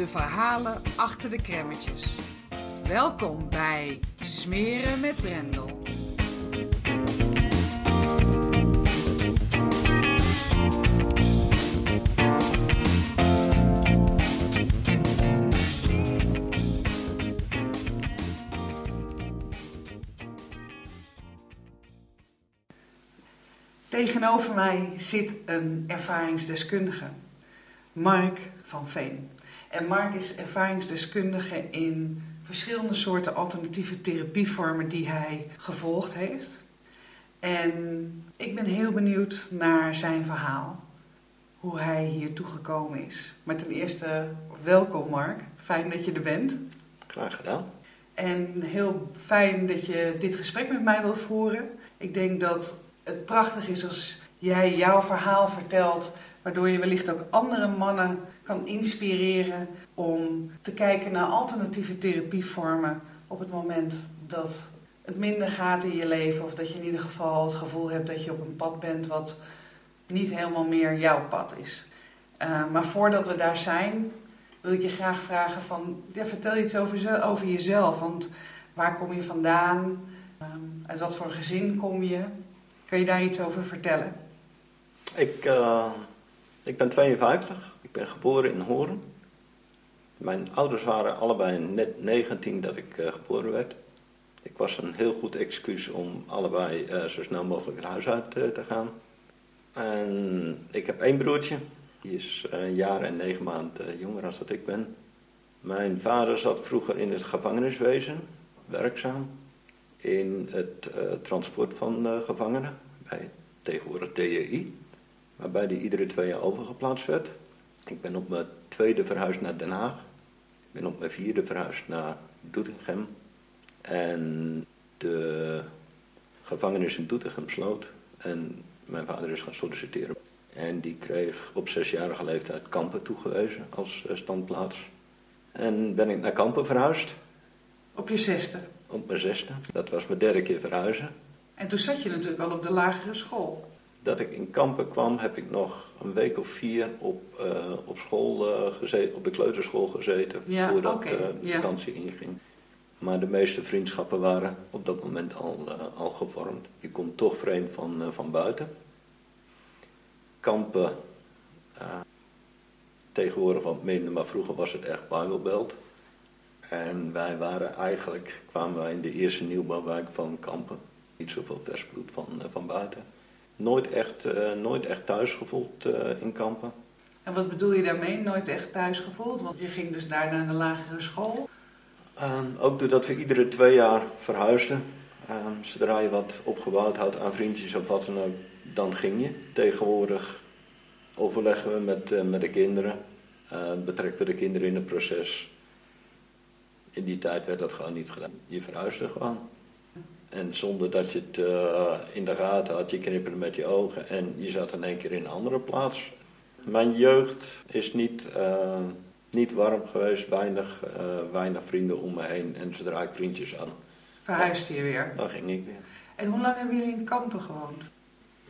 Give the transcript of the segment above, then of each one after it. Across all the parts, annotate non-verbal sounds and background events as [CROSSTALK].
de verhalen achter de kremmetjes. Welkom bij Smeren met Brendel. Tegenover mij zit een ervaringsdeskundige, Mark van Veen. En Mark is ervaringsdeskundige in verschillende soorten alternatieve therapievormen die hij gevolgd heeft. En ik ben heel benieuwd naar zijn verhaal, hoe hij hier toegekomen is. Maar ten eerste, welkom Mark, fijn dat je er bent. Graag gedaan. En heel fijn dat je dit gesprek met mij wilt voeren. Ik denk dat het prachtig is als jij jouw verhaal vertelt, waardoor je wellicht ook andere mannen kan inspireren om te kijken naar alternatieve therapievormen op het moment dat het minder gaat in je leven of dat je in ieder geval het gevoel hebt dat je op een pad bent wat niet helemaal meer jouw pad is. Uh, maar voordat we daar zijn, wil ik je graag vragen van, ja, vertel iets over, over jezelf. Want waar kom je vandaan? Uh, uit wat voor gezin kom je? Kan je daar iets over vertellen? Ik, uh, ik ben 52. Ik ben geboren in Hoorn. Mijn ouders waren allebei net 19 dat ik uh, geboren werd. Ik was een heel goed excuus om allebei uh, zo snel mogelijk het huis uit te gaan. En ik heb één broertje. Die is een jaar en negen maanden jonger dan dat ik ben. Mijn vader zat vroeger in het gevangeniswezen, werkzaam in het transport van gevangenen, bij tegenwoordig DJI, waarbij die iedere twee jaar overgeplaatst werd. Ik ben op mijn tweede verhuisd naar Den Haag. Ik ben op mijn vierde verhuisd naar Doetinchem. En de gevangenis in Doetinchem sloot en mijn vader is gaan solliciteren. En die kreeg op zesjarige leeftijd Kampen toegewezen als standplaats. En ben ik naar Kampen verhuisd. Op je zesde? Op mijn zesde. Dat was mijn derde keer verhuizen. En toen zat je natuurlijk al op de lagere school. Dat ik in Kampen kwam, heb ik nog een week of vier op, uh, op school uh, gezeten, op de kleuterschool gezeten, ja, voordat okay. uh, de vakantie ja. inging. Maar de meeste vriendschappen waren op dat moment al, al gevormd. Je komt toch vreemd van, van buiten. Kampen, tegenwoordig wat minder, maar vroeger was het echt Bijbelbelt. En wij waren eigenlijk, kwamen wij in de eerste nieuwbouwwijk van Kampen. Niet zoveel versbloed van, van buiten. Nooit echt, uh, nooit echt thuis gevoeld uh, in Kampen. En wat bedoel je daarmee, nooit echt thuis gevoeld? Want je ging dus daar naar de lagere school. Uh, ook doordat we iedere twee jaar verhuisden. zodra je wat opgebouwd had aan vriendjes of wat dan ook, dan ging je. Tegenwoordig overleggen we met, met de kinderen. betrekken we de kinderen in het proces. In die tijd werd dat gewoon niet gedaan. Je verhuisde gewoon. En zonder dat je het uh, in de gaten had, je knipperde met je ogen en je zat in één keer in een andere plaats. Mijn jeugd is niet, uh, niet warm geweest, weinig, uh, weinig vrienden om me heen. En zodra ik vriendjes had, verhuisde je weer. Dan ging ik weer. En hoe lang hebben jullie in Kampen gewoond?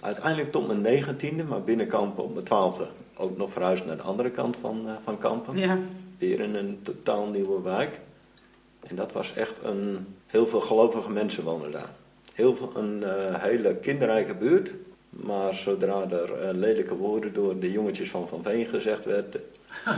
Uiteindelijk tot mijn negentiende, maar binnen Kampen op mijn twaalfde. Ook nog verhuisd naar de andere kant van, van Kampen. Ja. Weer in een totaal nieuwe wijk. En dat was echt een. Heel veel gelovige mensen wonen daar. Heel veel, een uh, hele kinderrijke buurt. Maar zodra er uh, lelijke woorden door de jongetjes van Van Veen gezegd werden,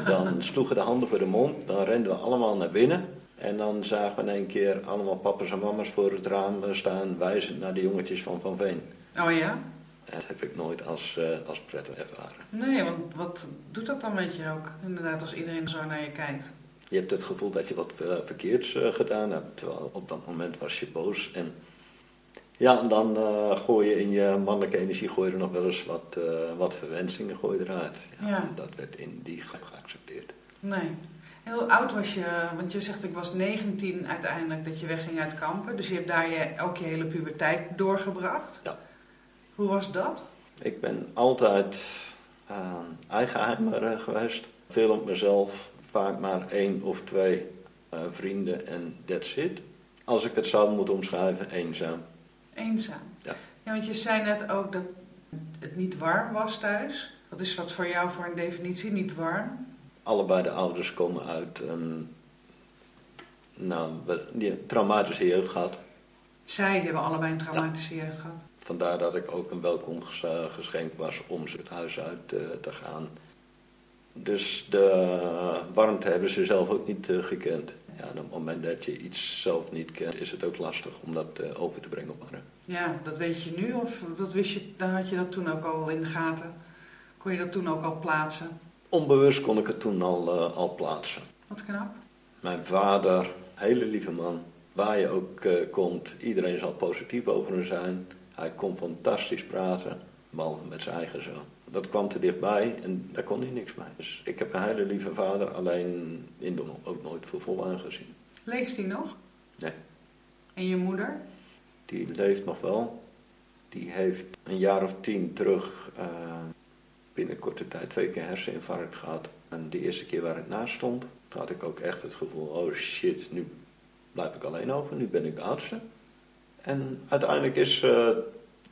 dan [LAUGHS] sloegen de handen voor de mond. Dan renden we allemaal naar binnen. En dan zagen we in één keer allemaal papa's en mama's voor het raam staan, wijzend naar de jongetjes van Van Veen. Oh ja? En dat heb ik nooit als, uh, als prettig ervaren. Nee, want wat doet dat dan met je ook? Inderdaad, als iedereen zo naar je kijkt. Je hebt het gevoel dat je wat uh, verkeerds uh, gedaan hebt. Terwijl op dat moment was je boos. En ja, en dan gooi je in je mannelijke energie gooi je er nog wel eens wat, wat verwensingen gooi je eruit. Ja, Ja. Dat werd in die geaccepteerd. Nee. En hoe oud was je? Want je zegt ik was 19 uiteindelijk dat je wegging uit kampen. Dus je hebt daar je, ook je hele puberteit doorgebracht. Ja. Hoe was dat? Ik ben altijd uh, eigenheimer geweest. Veel op mezelf, vaak maar één of twee uh, vrienden en that's it. Als ik het zou moeten omschrijven, eenzaam. Eenzaam? Ja. Ja, want je zei net ook dat het niet warm was thuis. Wat is dat voor jou voor een definitie, niet warm? Allebei de ouders komen uit een nou, die traumatische jeugd gehad. Zij hebben allebei een traumatische jeugd gehad. Vandaar dat ik ook een welkomstgeschenk was om het huis uit te gaan. Dus de warmte hebben ze zelf ook niet gekend. Ja, op het moment dat je iets zelf niet kent, is het ook lastig om dat over te brengen op anderen. Ja, dat weet je nu of dat wist je, dan had je dat toen ook al in de gaten? Kon je dat toen ook al plaatsen? Onbewust kon ik het toen al, uh, al plaatsen. Wat knap. Mijn vader, hele lieve man, waar je ook komt, iedereen zal positief over hem zijn. Hij kon fantastisch praten, behalve met zijn eigen zoon. Dat kwam te dichtbij en daar kon hij niks mee. Dus ik heb een hele lieve vader, alleen in de ook nooit voor vol aangezien. Leeft hij nog? Nee. En je moeder? Die leeft nog wel. Die heeft een jaar of tien terug uh, binnen korte tijd twee keer herseninfarct gehad. En de eerste keer waar ik naast stond, toen had ik ook echt het gevoel, oh shit, nu blijf ik alleen over, nu ben ik de oudste. En uiteindelijk is ze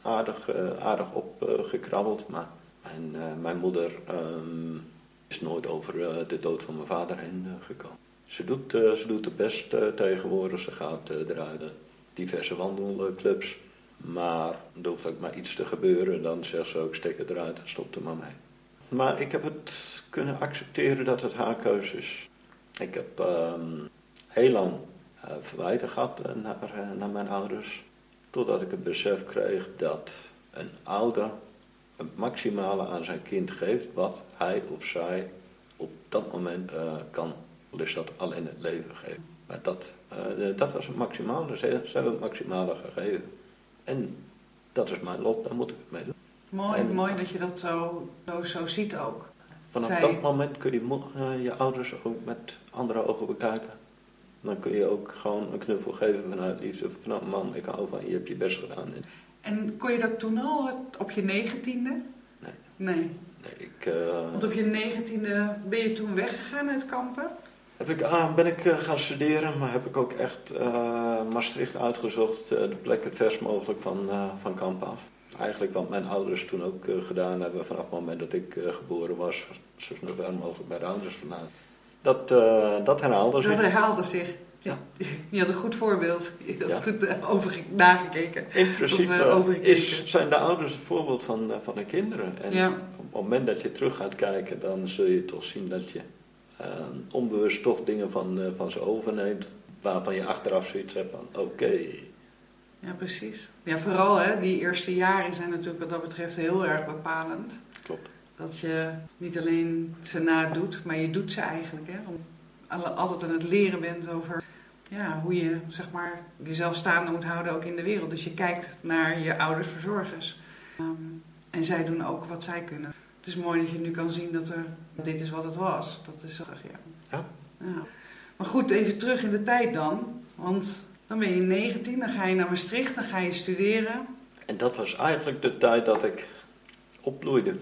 uh, aardig, uh, aardig opgekrabbeld, maar mijn, uh, mijn moeder um, is nooit over de dood van mijn vader heen gekomen. Ze doet, ze doet het best tegenwoordig, ze gaat eruit diverse wandelclubs. Maar er hoeft ook maar iets te gebeuren, dan zegt ze ook stek het eruit en stop er maar mee. Maar ik heb het kunnen accepteren dat het haar keuze is. Ik heb um, heel lang verwijten gehad naar, naar mijn ouders. Totdat ik het besef kreeg dat een ouder het maximale aan zijn kind geeft wat hij of zij op dat moment kan. Dus dat alleen het leven geven. Maar dat, dat was het maximale, dus ze hebben het maximale gegeven. En dat is mijn lot, daar moet ik het mee doen. Mooi, en, mooi dat je dat zo, zo, ziet ook. Vanaf Zij... dat moment kun je uh, je ouders ook met andere ogen bekijken. Dan kun je ook gewoon een knuffel geven vanuit liefde. Van man, ik hou van je, je hebt je best gedaan. En kon je dat toen al op je negentiende? Nee. Nee. nee ik, uh... Want op je negentiende ben je toen weggegaan uit kampen? Heb ik, ah, ben ik uh, gaan studeren, maar heb ik ook echt uh, Maastricht uitgezocht, de plek het vers mogelijk van, van kamp af. Eigenlijk wat mijn ouders toen ook gedaan hebben vanaf het moment dat ik geboren was, zo snel ver mogelijk bij de ouders vandaan. Dat, dat herhaalde zich. Dat herhaalde zich. Ja. [LAUGHS] Je had een goed voorbeeld. Je had Ja. goed over, nagekeken. In principe Of, eh, is, zijn de ouders het voorbeeld van, van de kinderen. En Ja. op het moment dat je terug gaat kijken, dan zul je toch zien dat je eh, onbewust toch dingen van, eh, van ze overneemt. Waarvan je achteraf zoiets hebt van, oké, Ja, precies. Ja, vooral hè, die eerste jaren zijn natuurlijk wat dat betreft heel erg bepalend. klopt. Dat je niet alleen ze nadoet, maar je doet ze eigenlijk. Hè? Om altijd aan het leren bent over ja, hoe je zeg maar, jezelf staande moet houden ook in de wereld. Dus je kijkt naar je ouders verzorgers. Ehm, en zij doen ook wat zij kunnen. Het is mooi dat je nu kan zien dat er, dit is wat het was. Dat is toch, ja. Ja. Ja. Maar goed, even terug in de tijd dan. Want dan ben je 19, dan ga je naar Maastricht, dan ga je studeren. En dat was eigenlijk de tijd dat ik opbloeide.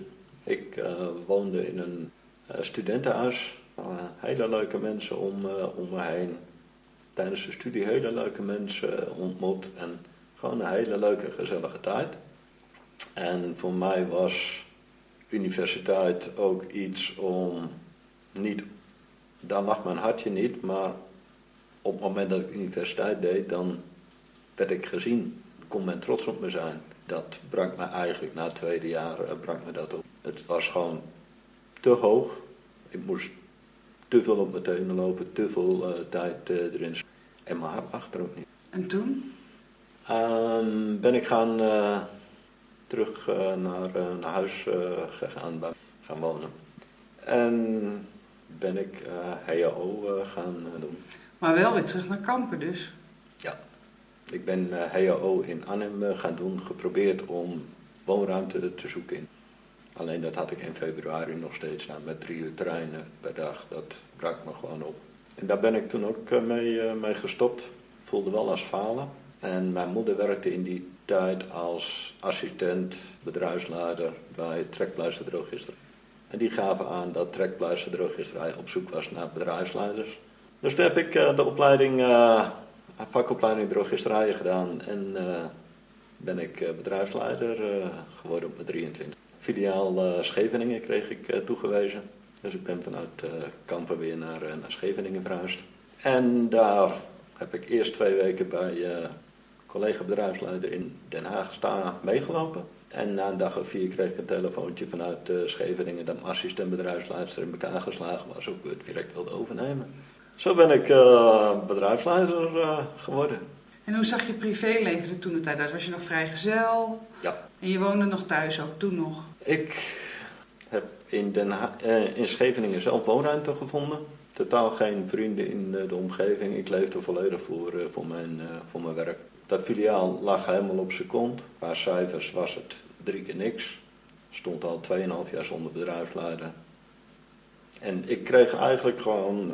Ik eh, woonde in een eh, studentenhuis. Uh, hele leuke mensen om, eh, om me heen. Tijdens de studie hele leuke mensen ontmoet. En gewoon een hele leuke, gezellige tijd. En voor mij was universiteit ook iets om niet... Daar lag mijn hartje niet, maar op het moment dat ik universiteit deed, dan werd ik gezien. Kon men trots op me zijn. Dat brak me eigenlijk na het tweede jaar eh, brak me dat op. Het was gewoon te hoog. Ik moest te veel op mijn tenen lopen, te veel tijd erin. En mijn hart achter ook niet. En toen? Ehm, ben ik gaan, terug naar, naar huis gegaan, gaan wonen. En ben ik HAO gaan doen. Maar wel weer terug naar Kampen dus? Ja. Ik ben HAO in Arnhem gaan doen, geprobeerd om woonruimte te zoeken in. Alleen dat had ik in februari nog steeds nou, met drie uur treinen per dag. Dat brak me gewoon op. En daar ben ik toen ook eh, mee, uh, mee gestopt. Voelde wel als falen. En mijn moeder werkte in die tijd als assistent, bedrijfsleider bij Trekpleister En die gaven aan dat Trekpleister op zoek was naar bedrijfsleiders. Dus toen heb ik uh, de opleiding, vakopleiding drogisterijen gedaan. En ben ik bedrijfsleider geworden op mijn 23 filiaal uh, Scheveningen kreeg ik uh, toegewezen. Dus ik ben vanuit uh, Kampen weer naar, naar Scheveningen verhuisd. En daar heb ik eerst twee weken bij collega bedrijfsleider in Den Haag staan meegelopen. En na een dag of vier kreeg ik een telefoontje vanuit Scheveningen dat mijn assistent bedrijfsleider in elkaar geslagen was, ook het direct wilde overnemen. Zo ben ik bedrijfsleider geworden. En hoe zag je privéleven er toen de tijd uit? Was je nog vrijgezel? Ja. En je woonde nog thuis ook toen nog? Ik heb in, Den eh, in Scheveningen zelf woonruimte gevonden. Totaal geen vrienden in de omgeving. Ik leefde volledig voor, eh, voor, mijn, eh, voor mijn werk. Dat filiaal lag helemaal op zijn kont. Qua cijfers was het drie keer niks. Stond al 2,5 jaar zonder bedrijfsleider. En ik kreeg eigenlijk gewoon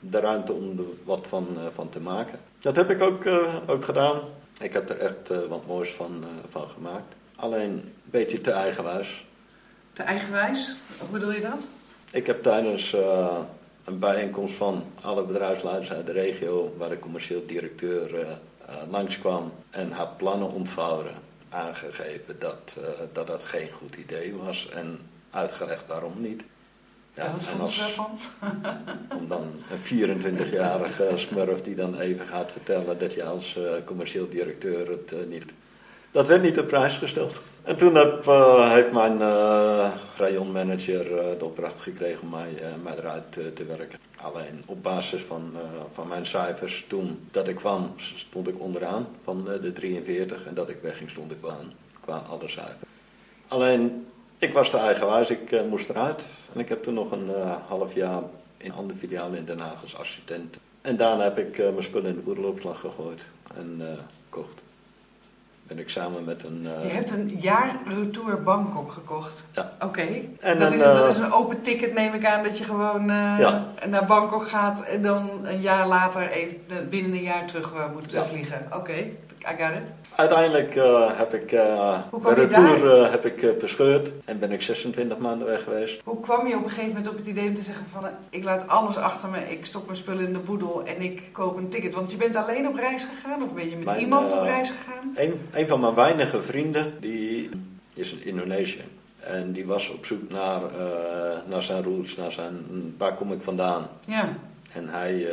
de ruimte om er wat van, van te maken. Dat heb ik ook, ook gedaan. Ik heb er echt wat moois van, van gemaakt. Alleen een beetje te eigenwijs. Te eigenwijs? Hoe bedoel je dat? Ik heb tijdens uh, een bijeenkomst van alle bedrijfsleiders uit de regio, waar de commercieel directeur uh, uh, langskwam en haar plannen ontvouwde, aangegeven dat, dat dat geen goed idee was en uitgelegd waarom niet. Ja, wat vond ze daarvan? [LAUGHS] Om dan een 24-jarige [LAUGHS] smurf die dan even gaat vertellen dat je als commercieel directeur het niet dat werd niet op prijs gesteld. En toen heb, uh, heeft mijn rayonmanager de opdracht gekregen om mij, mij eruit te werken. Alleen op basis van, van mijn cijfers, toen dat ik kwam, stond ik onderaan van de 43. En dat ik wegging, stond ik aan qua alle cijfers. Alleen, ik was te eigenwijs, ik moest eruit. En ik heb toen nog een half jaar in andere filiaal in Den Haag als assistent. En daarna heb ik mijn spullen in de boerenloopslag gegooid en kocht ben ik samen met een... Uh... Je hebt een jaar Retour Bangkok gekocht? Ja. Oké. Dat, is een, dat is een open ticket neem ik aan, dat je gewoon uh, ja. naar Bangkok gaat en dan een jaar later even, binnen een jaar terug uh, moet vliegen. Oké, I got it. Uiteindelijk heb ik de retour heb ik, verscheurd en ben ik 26 maanden weg geweest. Hoe kwam je op een gegeven moment op het idee om te zeggen van ik laat alles achter me, ik stok mijn spullen in de boedel en ik koop een ticket? Want je bent alleen op reis gegaan of ben je met mijn, iemand op reis gegaan? Een, een van mijn weinige vrienden die is in Indonesië. En die was op zoek naar, naar zijn roots, naar zijn, waar kom ik vandaan. Ja. En hij,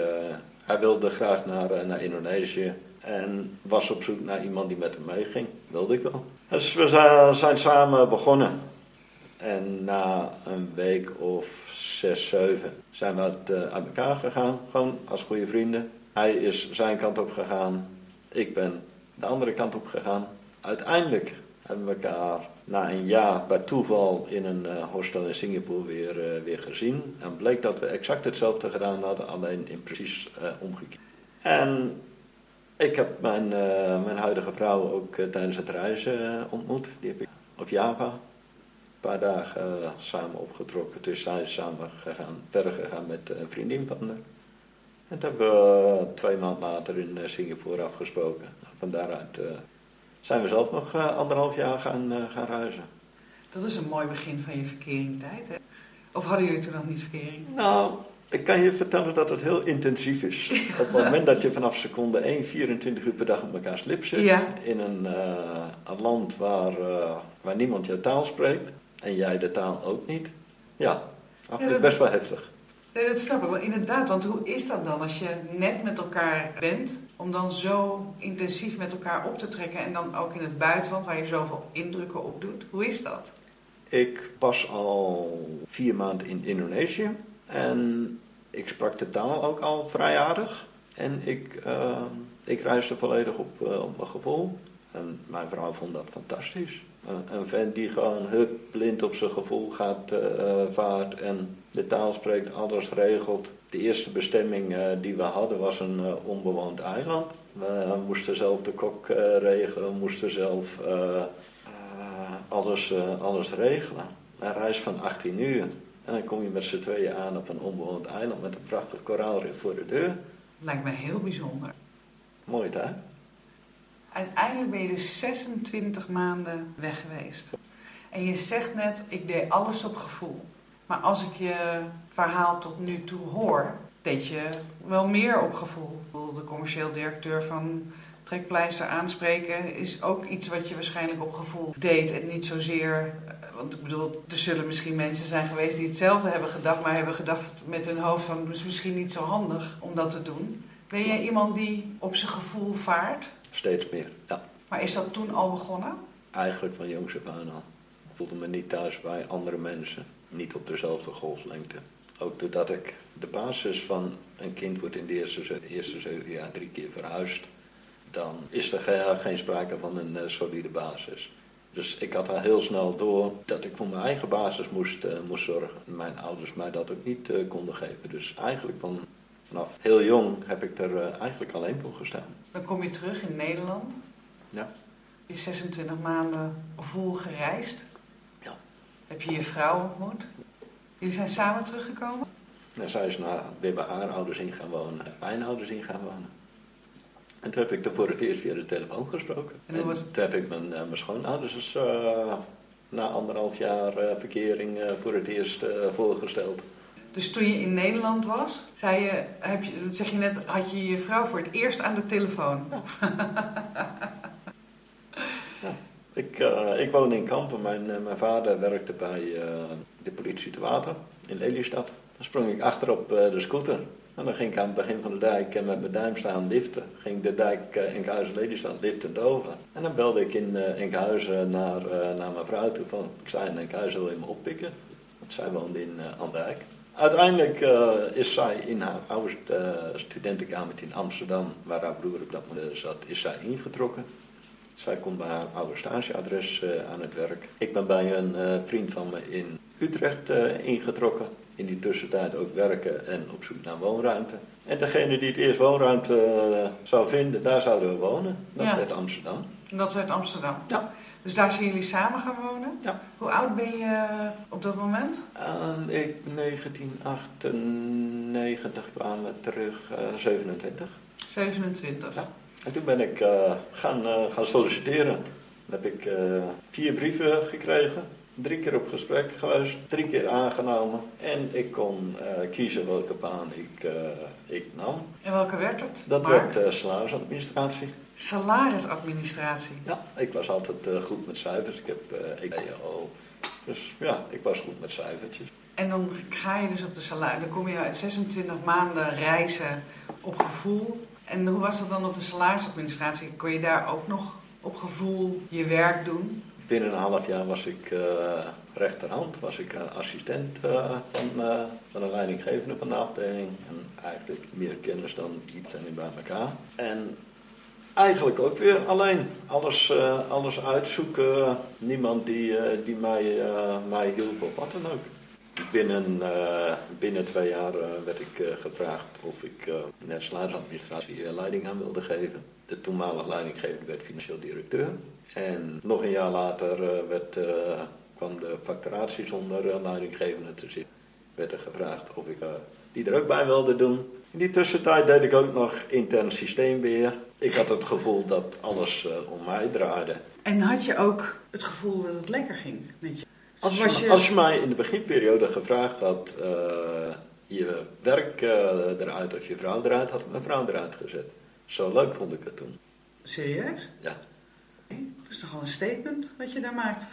hij wilde graag naar, naar Indonesië. En was op zoek naar iemand die met hem meeging. Wilde ik wel. Dus we zijn samen begonnen. En na een week of zes, zeven zijn we uit, uh, uit elkaar gegaan. Gewoon als goede vrienden. Hij is zijn kant op gegaan. Ik ben de andere kant op gegaan. Uiteindelijk hebben we elkaar na een jaar bij toeval in een uh, hostel in Singapore weer, uh, weer gezien. En bleek dat we exact hetzelfde gedaan hadden, alleen in precies omgekeerd. En ik heb mijn, uh, mijn huidige vrouw ook uh, tijdens het reizen uh, ontmoet. Die heb ik op Java een paar dagen samen opgetrokken. Dus zij is samen gegaan, verder gegaan met een vriendin van haar. En dat hebben we twee maanden later in Singapore afgesproken. Van daaruit zijn we zelf nog anderhalf jaar gaan, gaan reizen. Dat is een mooi begin van je verkeringtijd, hè? Of hadden jullie toen nog niet verkering? Nou, ik kan je vertellen dat het heel intensief is. [LAUGHS] Op het moment dat je vanaf seconde 1, 24 uur per dag op elkaar slip zit. In een, uh, een land waar, uh, waar niemand je taal spreekt. En jij de taal ook niet. Ja, af ja, best wel heftig. Nee, dat snap ik wel. Inderdaad, want hoe is dat dan als je net met elkaar bent... om dan zo intensief met elkaar op te trekken... en dan ook in het buitenland waar je zoveel indrukken op doet? Hoe is dat? Ik was al vier maanden in Indonesië. En ik sprak de taal ook al vrij aardig. En ik, uh, ik reisde volledig op, uh, op mijn gevoel. En mijn vrouw vond dat fantastisch. Een, vent die gewoon hup, blind op zijn gevoel gaat uh, vaart en de taal spreekt, alles regelt. De eerste bestemming die we hadden was een onbewoond eiland. We moesten zelf de kok regelen, we moesten zelf alles, alles regelen. Een reis van 18 uur. En dan kom je met z'n tweeën aan op een onbewoond eiland met een prachtig koraalrif voor de deur. Lijkt me heel bijzonder. Mooi hè? Uiteindelijk ben je dus 26 maanden weg geweest. En je zegt net, ik deed alles op gevoel. Maar als ik je verhaal tot nu toe hoor, deed je wel meer op gevoel. De commercieel directeur van Trekpleister aanspreken is ook iets wat je waarschijnlijk op gevoel deed. En niet zozeer, want ik bedoel, er zullen misschien mensen zijn geweest die hetzelfde hebben gedacht, maar hebben gedacht met hun hoofd van, het is misschien niet zo handig om dat te doen. Ben jij iemand die op zijn gevoel vaart? Steeds meer, ja. Maar is dat toen al begonnen? Eigenlijk van jongs af aan al. Ik voelde me niet thuis bij andere mensen. Niet op dezelfde golflengte. Ook doordat ik de basis van een kind wordt in de eerste, eerste zeven jaar drie keer verhuisd. Dan is er geen sprake van een uh, solide basis. Dus ik had al heel snel door dat ik voor mijn eigen basis moest, uh, moest zorgen. Mijn ouders mij dat ook niet uh, konden geven. Dus eigenlijk van vanaf heel jong heb ik er uh, eigenlijk alleen voor gestaan. Dan kom je terug in Nederland. Ja. Je 26 maanden vol gereisd. Ja. Heb je je vrouw ontmoet? Jullie zijn samen teruggekomen? En zij is naar, weer bij haar ouders in gaan wonen, mijn ouders in gaan wonen. En toen heb ik er voor het eerst via de telefoon gesproken. En, en was... toen heb ik mijn, uh, mijn schoonouders dus, uh, na anderhalf jaar uh, verkering voor het eerst voorgesteld. Dus toen je in Nederland was, zei je, heb je, zeg je net, had je je vrouw voor het eerst aan de telefoon. Ja. [LAUGHS] ja. Ik, uh, ik woonde in Kampen. Mijn, uh, mijn vader werkte bij uh, de politie te water in Lelystad. Dan sprong ik achter op de scooter. En dan ging ik aan het begin van de dijk met mijn duim staan liften. Ging de dijk Enkhuizen-Lelystad liftend over. En dan belde ik in Enkhuizen naar, naar mijn vrouw toe van... Ik zei in Enkhuizen wil je me oppikken? Want zij woonde in Andijk. Uiteindelijk uh, is zij in haar oude uh, studentenkamer in Amsterdam, waar haar broer op dat moment zat, is zij ingetrokken. Zij komt bij haar oude stageadres uh, aan het werk. Ik ben bij een vriend van me in Utrecht ingetrokken. In die tussentijd ook werken en op zoek naar woonruimte. En degene die het eerst woonruimte zou vinden, daar zouden we wonen. Dat ja. werd Amsterdam. Dat werd Amsterdam. Ja. Dus daar zijn jullie samen gaan wonen? Ja. Hoe oud ben je op dat moment? Uh, ik 1998 kwamen we terug, uh, 27. 27? Ja. En toen ben ik gaan, gaan solliciteren. Dan heb ik vier brieven gekregen. Drie keer op gesprek geweest, drie keer aangenomen. En ik kon kiezen welke baan ik, ik nam. En welke werd het? Dat Mark? werd salarisadministratie. Salarisadministratie? Ja, ik was altijd goed met cijfers. Ik heb EO. Dus ja, ik was goed met cijfertjes. En dan ga je dus op de salaris. Dan kom je uit 26 maanden reizen op gevoel. En hoe was dat dan op de salarisadministratie? Kon je daar ook nog op gevoel je werk doen? Binnen een half jaar was ik uh, rechterhand, was ik assistent van, van de leidinggevende van de afdeling. En eigenlijk meer kennis dan iets en bij elkaar. En Eigenlijk ook weer alleen. Alles, alles uitzoeken. Niemand die, die mij, mij hielp of wat dan ook. Binnen, binnen twee jaar werd ik gevraagd of ik net salarisadministratie leiding aan wilde geven. De toenmalige leidinggever werd financieel directeur. En nog een jaar later werd, kwam de facturatie zonder leidinggevende te zitten. Werd er gevraagd of ik die er ook bij wilde doen. In die tussentijd deed ik ook nog intern systeembeheer. Ik had het gevoel dat alles uh, om mij draaide. En had je ook het gevoel dat het lekker ging met je? Als, was je... als je mij in de beginperiode gevraagd had, uh, je werk uh, eruit of je vrouw eruit, had ik mijn vrouw eruit gezet. Zo leuk vond ik het toen. Serieus? Ja. Dat is toch wel een statement wat je daar maakt?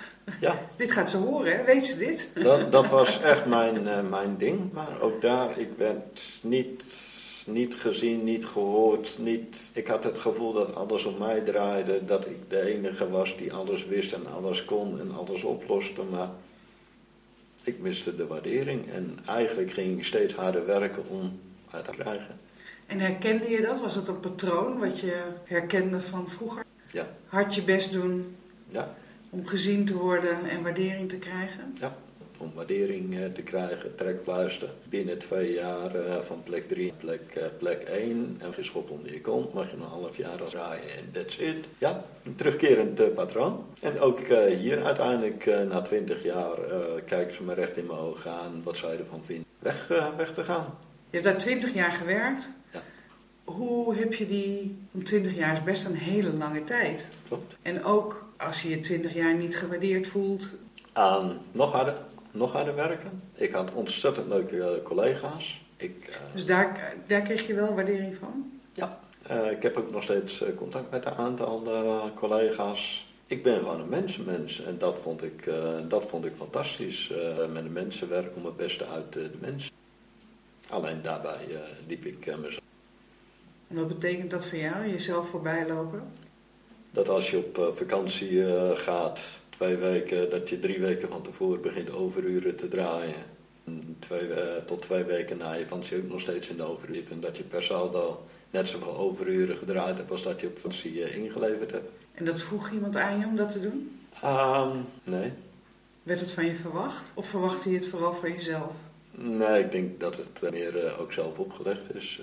Ja. [LAUGHS] dit gaat ze horen, hè? Weet ze dit? [LAUGHS] dat, dat was echt mijn, mijn ding. Maar ook daar, ik werd niet niet gezien, niet gehoord. Niet... Ik had het gevoel dat alles om mij draaide. Dat ik de enige was die alles wist en alles kon en alles oploste. Maar ik miste de waardering en eigenlijk ging ik steeds harder werken om uit te krijgen. En herkende je dat? Was dat een patroon wat je herkende van vroeger? Ja. Hard je best doen Ja, om gezien te worden en waardering te krijgen? ja. Om waardering eh, te krijgen, trekpluister. Binnen twee jaar eh, van plek 3 naar plek, eh, plek 1. En geschop onder je kont, mag je een half jaar als draaien en that's it. Ja, een terugkerend patroon. En ook hier uiteindelijk, na 20 jaar, kijken ze me recht in mijn ogen aan. Wat zij ervan vinden. Weg, weg te gaan. Je hebt daar twintig jaar gewerkt. Ja. Hoe heb je die, want 20 jaar is best een hele lange tijd. Klopt. En ook als je je 20 jaar niet gewaardeerd voelt. aan nog harder, nog harder werken. Ik had ontzettend leuke eh, collega's. Ik, eh, Dus daar, daar kreeg je wel waardering van. ja, eh, ik heb ook nog steeds contact met een aantal collega's. Ik ben gewoon een mensenmens en dat vond ik, dat vond ik fantastisch. met de mensen werken om het beste uit de mensen. Alleen daarbij liep ik mezelf. En wat betekent dat voor jou, jezelf voorbij lopen? Dat als je op eh, vakantie eh, gaat, twee weken, dat je drie weken van tevoren begint overuren te draaien. En Twee, eh, tot twee weken na je vakantie ook nog steeds in de overuren. En dat je per saldo net zoveel overuren gedraaid hebt als dat je op vakantie ingeleverd hebt. En dat vroeg iemand aan je om dat te doen? Ehm, nee. Werd het van je verwacht? Of verwachtte je het vooral van jezelf? Nee, ik denk dat het meer ook zelf opgelegd is.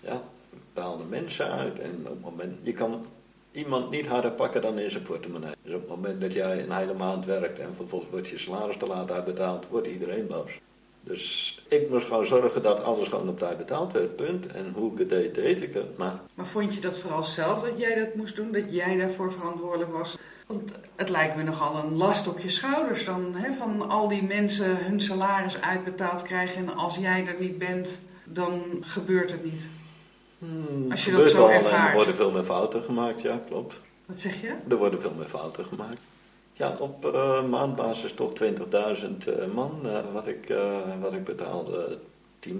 Ja, bepaalde mensen uit. En op het moment, je kan iemand niet harder pakken dan in zijn portemonnee. Dus op het moment dat jij een hele maand werkt en vervolgens wordt je salaris te laat uitbetaald, wordt iedereen boos. Dus ik moest gewoon zorgen dat alles gewoon op tijd betaald werd, punt. En hoe ik het deed, deed ik het. Maar Maar vond je dat vooral zelf dat jij dat moest doen? Dat jij daarvoor verantwoordelijk was? Want het lijkt me nogal een last op je schouders dan. Hè? Van al die mensen hun salaris uitbetaald krijgen en als jij er niet bent, dan gebeurt het niet. Hmm, Als je dat zo ervaart. Er worden veel meer fouten gemaakt, ja, klopt. Wat zeg je? Er worden veel meer fouten gemaakt. Ja, op eh, maandbasis toch 20.000 eh, man eh, wat, ik, wat ik betaalde. 10.000,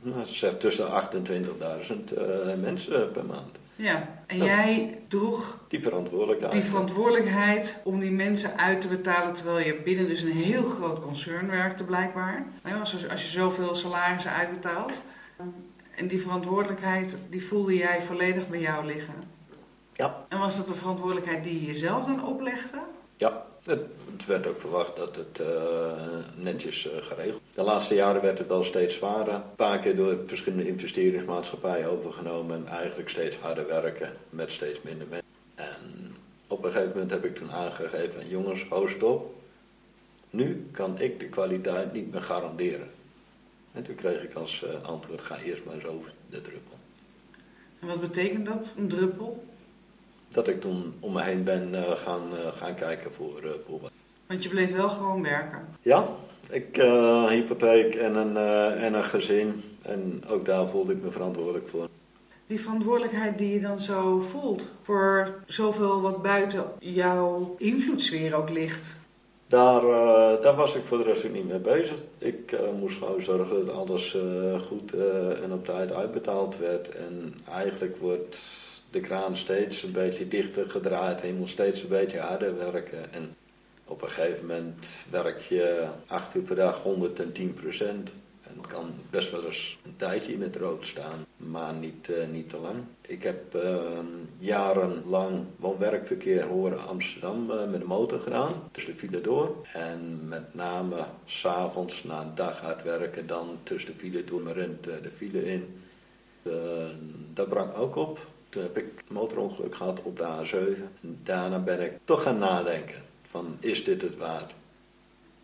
nou, zeg tussen 28.000 eh, mensen per maand. Ja, en jij droeg Die verantwoordelijkheid. die verantwoordelijkheid om die mensen uit te betalen terwijl je binnen dus een heel groot concern werkte blijkbaar. Nou, Als, als je zoveel salarissen uitbetaalt. En die verantwoordelijkheid die voelde jij volledig bij jou liggen. Ja. En was dat de verantwoordelijkheid die je jezelf dan oplegde? Ja, het, het werd ook verwacht dat het eh, netjes eh, geregeld. De laatste jaren werd het wel steeds zwaarder. Een paar keer door verschillende investeringsmaatschappijen overgenomen en eigenlijk steeds harder werken met steeds minder mensen. En op een gegeven moment heb ik toen aangegeven, jongens, ho stop. Nu kan ik de kwaliteit niet meer garanderen. En toen kreeg ik als eh, antwoord, ga eerst maar eens over de druppel. En wat betekent dat, een druppel? Dat ik toen om me heen ben eh, gaan, eh, gaan kijken voor, voor wat. Want je bleef wel gewoon werken. Ja, ik eh hypotheek en een, eh, en een gezin. En ook daar voelde ik me verantwoordelijk voor. Die verantwoordelijkheid die je dan zo voelt voor zoveel wat buiten jouw invloedssfeer ook ligt. Daar, eh, daar was ik voor de rest ook niet mee bezig. Ik eh, moest gewoon zorgen dat alles eh, goed en op tijd uitbetaald werd. En eigenlijk wordt de kraan steeds een beetje dichter gedraaid. En je steeds een beetje harder werken. En op een gegeven moment werk je acht uur per dag 110 procent. Het kan best wel eens een tijdje in het rood staan, maar niet, eh, niet te lang. Ik heb eh, jarenlang woon-werkverkeer horen Amsterdam eh, met de motor gedaan, tussen de file door. En met name s'avonds na een dag hard werken, dan tussen de file door, maar rent eh, de file in. Eh, dat brak ook op. Toen heb ik een motorongeluk gehad op de A7. En daarna ben ik toch gaan nadenken van is dit het waard?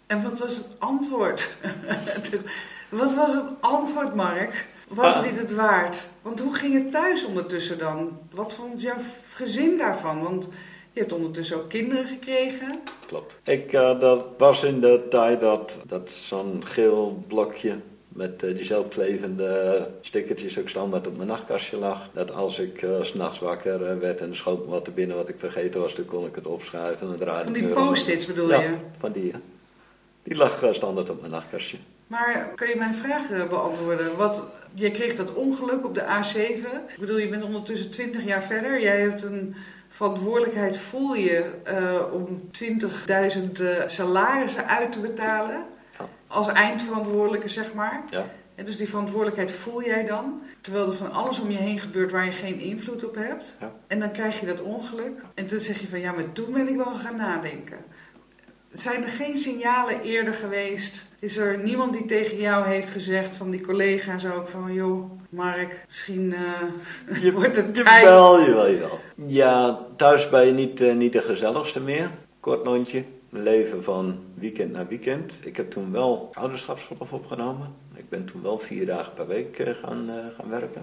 En wat was het antwoord? [LAUGHS] wat was het antwoord, Mark? Was Ah. dit het waard? Want hoe ging het thuis ondertussen dan? Wat vond jouw gezin daarvan? Want je hebt ondertussen ook kinderen gekregen. Klopt. Ik, eh, dat was in de tijd dat, dat zo'n geel blokje met eh, die zelfklevende stickertjes ook standaard op mijn nachtkastje lag. Dat als ik eh, s s'nachts wakker eh, werd en er schoot me wat er binnen wat ik vergeten was, dan kon ik het opschrijven en Van die post-its bedoel ja, je? van die. Die lag eh, standaard op mijn nachtkastje. Maar kan je mijn vraag eh, beantwoorden? Wat, jij kreeg dat ongeluk op de A7. Ik bedoel, je bent ondertussen 20 jaar verder. Jij hebt een verantwoordelijkheid voel je eh, om 20.000 uh, salarissen uit te betalen? Als eindverantwoordelijke, zeg maar. Ja. En dus die verantwoordelijkheid voel jij dan, terwijl er van alles om je heen gebeurt waar je geen invloed op hebt. Ja. En dan krijg je dat ongeluk. En toen zeg je van ja, maar toen ben ik wel gaan nadenken. Zijn er geen signalen eerder geweest? Is er niemand die tegen jou heeft gezegd, van die collega's ook, van joh, Mark, misschien eh, [LAUGHS] Je, wordt het tijd. Jawel, jawel, jawel. Ja, thuis ben je niet, eh, niet de gezelligste meer. Kort lontje. Leven van weekend naar weekend. Ik heb toen wel ouderschapsverlof opgenomen. Ik ben toen wel vier dagen per week eh, gaan, gaan werken.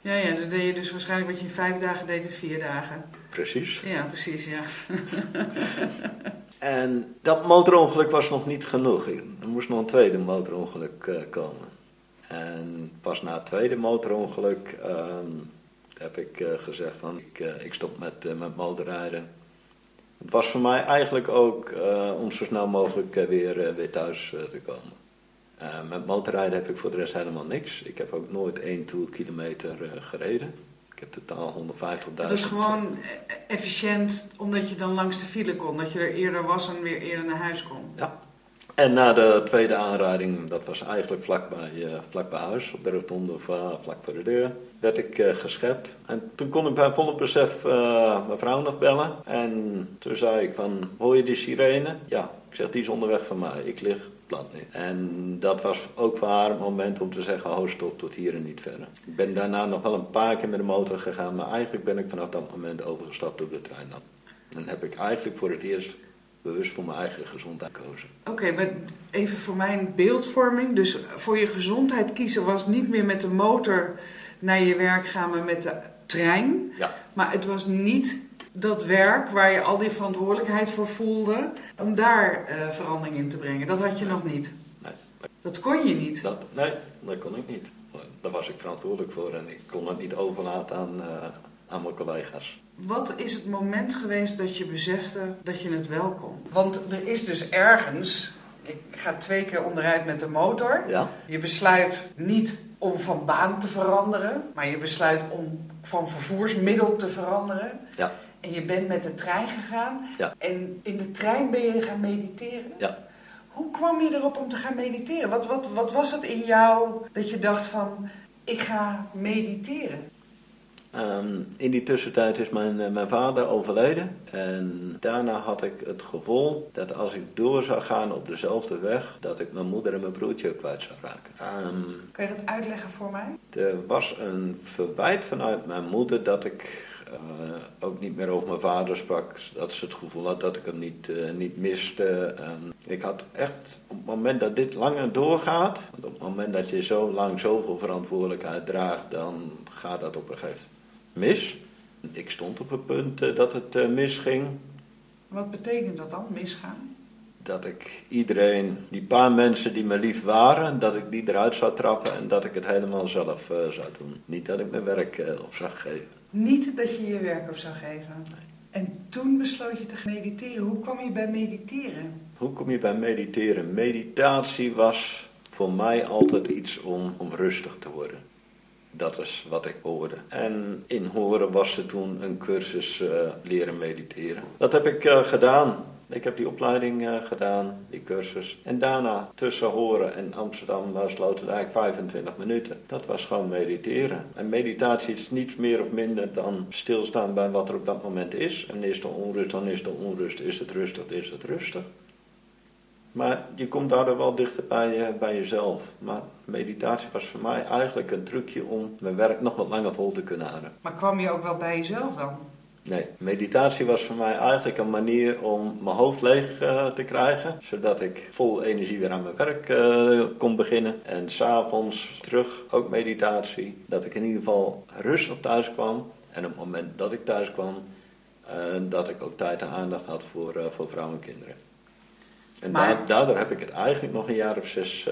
Ja, ja, dat deed je dus waarschijnlijk wat je in vijf dagen deed in vier dagen. Precies. Ja, precies, ja. [LAUGHS] En dat motorongeluk was nog niet genoeg. Er moest nog een tweede motorongeluk eh, komen. En pas na het tweede motorongeluk ehm, heb ik eh, gezegd van ik, eh, ik stop met, met motorrijden. Het was voor mij eigenlijk ook om zo snel mogelijk weer, weer thuis te komen. Met motorrijden heb ik voor de rest helemaal niks. Ik heb ook nooit één toerkilometer gereden. Ik heb totaal 150.000. Het was gewoon e- efficiënt, omdat je dan langs de file kon. Dat je er eerder was en weer eerder naar huis kon. En na de tweede aanrijding, dat was eigenlijk vlak bij, eh, vlak bij huis, op de rotonde of eh, vlak voor de deur, werd ik eh, geschept. En toen kon ik bij volle besef mijn vrouw nog bellen. En toen zei ik van, hoor je die sirene? Ja, ik zeg, die is onderweg van mij. Ik lig plat nu. En dat was ook voor haar het moment om te zeggen, oh stop, tot hier en niet verder. Ik ben daarna nog wel een paar keer met de motor gegaan, maar eigenlijk ben ik vanaf dat moment overgestapt op de trein dan. En heb ik eigenlijk voor het eerst bewust voor mijn eigen gezondheid gekozen. Oké, maar even voor mijn beeldvorming. Dus voor je gezondheid kiezen was niet meer met de motor naar je werk gaan, maar met de trein. Ja. Maar het was niet dat werk waar je al die verantwoordelijkheid voor voelde, om daar eh, verandering in te brengen. Dat had je Nee. nog niet. Nee. Dat kon je niet. Dat, nee, dat kon ik niet. Daar was ik verantwoordelijk voor en ik kon het niet overlaten aan, eh, aan mijn collega's. Wat is het moment geweest dat je besefte dat je het wel kon? Want er is dus ergens, ik ga twee keer onderuit met de motor. Ja, Je besluit niet om van baan te veranderen, maar je besluit om van vervoersmiddel te veranderen. Ja. En je bent met de trein gegaan. Ja. En in de trein ben je gaan mediteren. Ja. Hoe kwam je erop om te gaan mediteren? Wat, wat, wat was het in jou dat je dacht van, ik ga mediteren? Ehm, in die tussentijd is mijn, eh, mijn vader overleden. En daarna had ik het gevoel dat als ik door zou gaan op dezelfde weg, dat ik mijn moeder en mijn broertje ook kwijt zou raken. Ehm, Kan je dat uitleggen voor mij? Er was een verwijt vanuit mijn moeder dat ik ook niet meer over mijn vader sprak. Dat ze het gevoel had dat ik hem niet, eh, niet miste. Ik had echt, op het moment dat dit langer doorgaat, want op het moment dat je zo lang zoveel verantwoordelijkheid draagt, dan gaat dat op een gegeven moment mis. Ik stond op het punt eh, dat het eh, misging. Wat betekent dat dan, misgaan? Dat ik iedereen, die paar mensen die me lief waren, dat ik die eruit zou trappen en dat ik het helemaal zelf eh, zou doen. Niet dat ik mijn werk eh, op zou geven. Niet dat je je werk op zou geven. En toen besloot je te mediteren. Hoe kwam je bij mediteren? Hoe kom je bij mediteren? Meditatie was voor mij altijd iets om, om rustig te worden. Dat is wat ik hoorde. En in horen was er toen een cursus eh, leren mediteren. Dat heb ik eh, gedaan. Ik heb die opleiding eh, gedaan, die cursus. En daarna tussen Horen en Amsterdam was Sloterdijk 25 minuten. Dat was gewoon mediteren. En meditatie is niets meer of minder dan stilstaan bij wat er op dat moment is. En is er onrust, dan is er onrust. Is het rustig, is het rustig. Maar je komt daardoor wel dichter bij, bij jezelf. Maar meditatie was voor mij eigenlijk een trucje om mijn werk nog wat langer vol te kunnen houden. Maar kwam je ook wel bij jezelf dan? Nee, meditatie was voor mij eigenlijk een manier om mijn hoofd leeg eh, te krijgen. Zodat ik vol energie weer aan mijn werk eh, kon beginnen. En s'avonds terug ook meditatie. Dat ik in ieder geval rustig thuis kwam. En op het moment dat ik thuis kwam, eh, dat ik ook tijd en aandacht had voor, voor vrouwen en kinderen. En Maar- daardoor heb ik het eigenlijk nog een jaar of zes,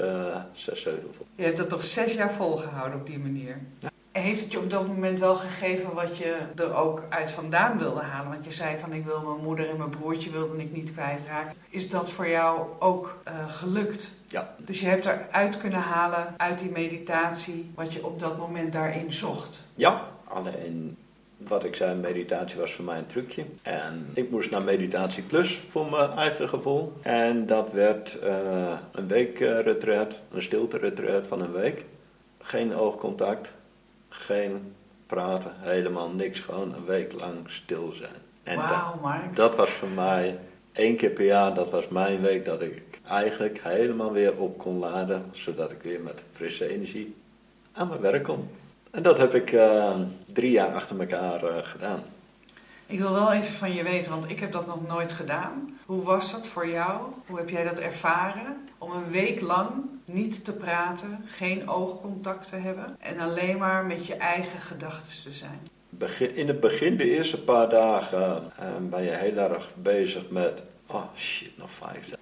zes zeven voor. Je hebt dat toch zes jaar volgehouden op die manier. En heeft het je op dat moment wel gegeven wat je er ook uit vandaan wilde halen? Want je zei van ik wil mijn moeder en mijn broertje wilde ik niet kwijtraken. Is dat voor jou ook eh, gelukt? Ja. Dus je hebt eruit kunnen halen uit die meditatie wat je op dat moment daarin zocht. Ja, alleen Wat ik zei, meditatie was voor mij een trucje. En ik moest naar Meditatie Plus voor mijn eigen gevoel. En dat werd uh, een week retreat, een stilte retreat van een week. Geen oogcontact, geen praten, helemaal niks. Gewoon een week lang stil zijn. En wow, dat, dat was voor mij één keer per jaar, dat was mijn week dat ik eigenlijk helemaal weer op kon laden. Zodat ik weer met frisse energie aan mijn werk kon. En dat heb ik uh, drie jaar achter elkaar uh, gedaan. Ik wil wel even van je weten, want ik heb dat nog nooit gedaan. Hoe was dat voor jou? Hoe heb jij dat ervaren? Om een week lang niet te praten, geen oogcontact te hebben en alleen maar met je eigen gedachten te zijn. In het begin, de eerste paar dagen, uh, ben je heel erg bezig met, oh shit, nog vijf,